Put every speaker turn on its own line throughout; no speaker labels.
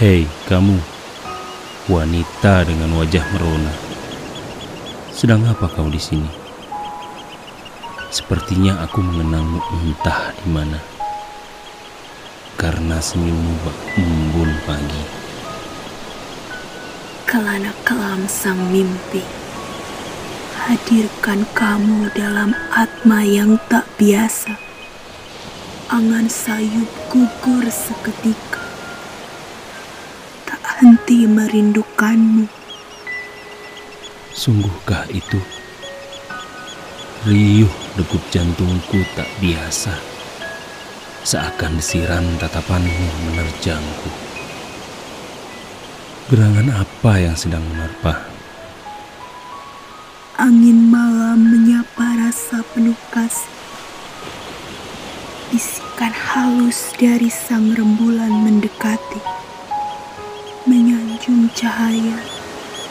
Hei, kamu, wanita dengan wajah merona. Sedang apa kau di sini? Sepertinya aku mengenangmu entah di mana. Karena senyummu bak pagi.
Kelana kelam sang mimpi. Hadirkan kamu dalam atma yang tak biasa. Angan sayup gugur seketika. Tak henti merindukanmu.
Sungguhkah itu? Riuh degup jantungku tak biasa. Seakan desiran tatapanmu menerjangku. Gerangan apa yang sedang menerpa?
Angin malam menyapa rasa penuh kasih. Bisikan halus dari sang rembulan mendekati. Menyanjung cahaya,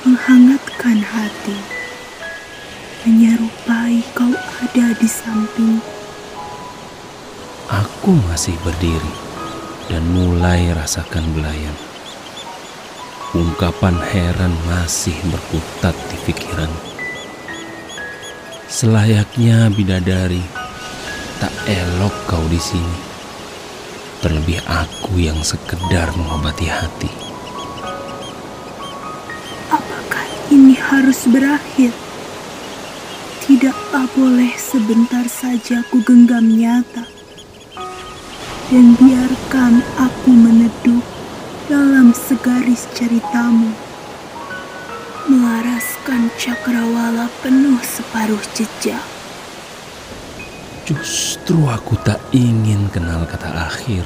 menghangatkan hati. Menyerupai kau ada di samping.
Aku masih berdiri dan mulai rasakan belayan. Ungkapan heran masih berkutat di pikiran. Selayaknya bidadari, tak elok kau di sini. Terlebih aku yang sekedar mengobati hati.
Berakhir? Tidaklah boleh sebentar saja ku genggam nyata. Dan biarkan aku meneduh dalam segaris ceritamu. Melaraskan cakrawala penuh separuh jejak.
Justru aku tak ingin kenal kata akhir.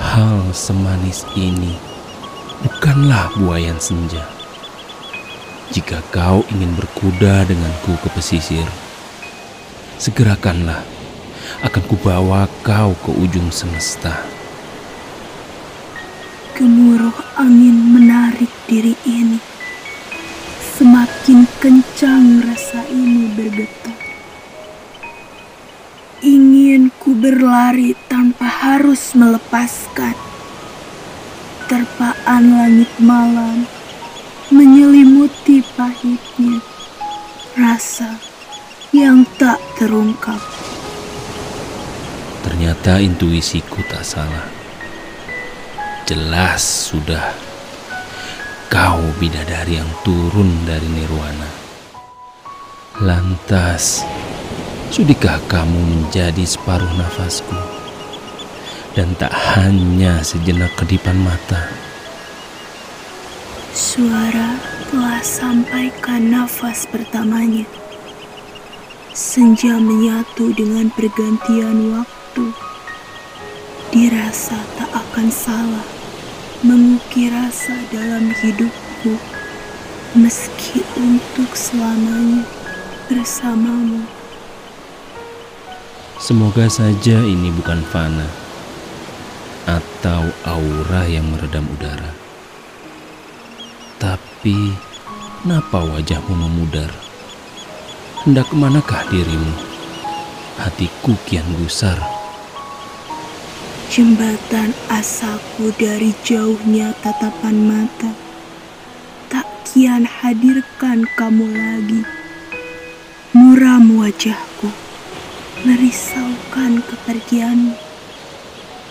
Hal semanis ini bukanlah buayan senja. Jika kau ingin berkuda denganku ke pesisir, segerakanlah, akan kubawa kau ke ujung semesta.
Gemuruh angin menarik diri ini. Semakin kencang rasa ini bergetar. Ingin ku berlari tanpa harus melepaskan. Terpaan langit malam menyelimuti pahitnya. Rasa yang tak terungkap.
Ternyata intuisiku tak salah. Jelas sudah kau bidadari yang turun dari nirwana. Lantas, sudikah kamu menjadi separuh nafasku? Dan tak hanya sejenak kedipan mata.
Suara telah sampaikan nafas pertamanya. Senja menyatu dengan pergantian waktu. Dirasa tak akan salah mengukir rasa dalam hidupku meski untuk selamanya bersamamu.
Semoga saja ini bukan fana atau aura yang meredam udara. Tapi, kenapa wajahmu memudar? Hendak ke manakah dirimu? Hatiku kian gusar.
Jembatan asaku dari jauhnya tatapan mata. Tak kian hadirkan kamu lagi. Muram wajahku. Merisaukan kepergianmu.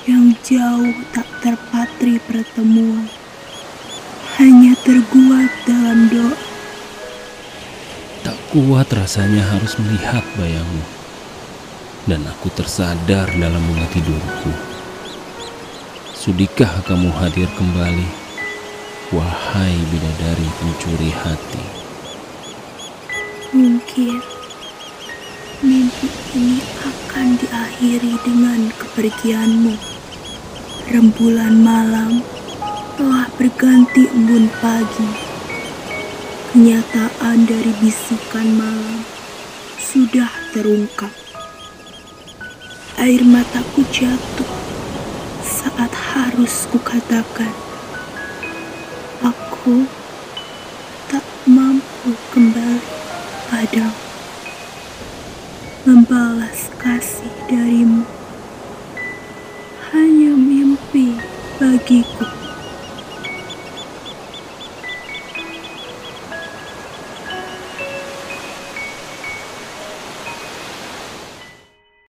Yang jauh tak terpatri pertemuan. Hanya terguat dalam doa.
Tak kuat rasanya harus melihat bayangmu. Dan aku tersadar dalam bunga tidurku. Sudikah kamu hadir kembali, wahai bidadari pencuri hati?
Mungkin mimpi ini akan diakhiri dengan kepergianmu. Rembulan malam berganti embun pagi. Kenyataan dari bisikan malam sudah terungkap. Air mataku jatuh saat harus kukatakan aku tak mampu kembali padamu membalas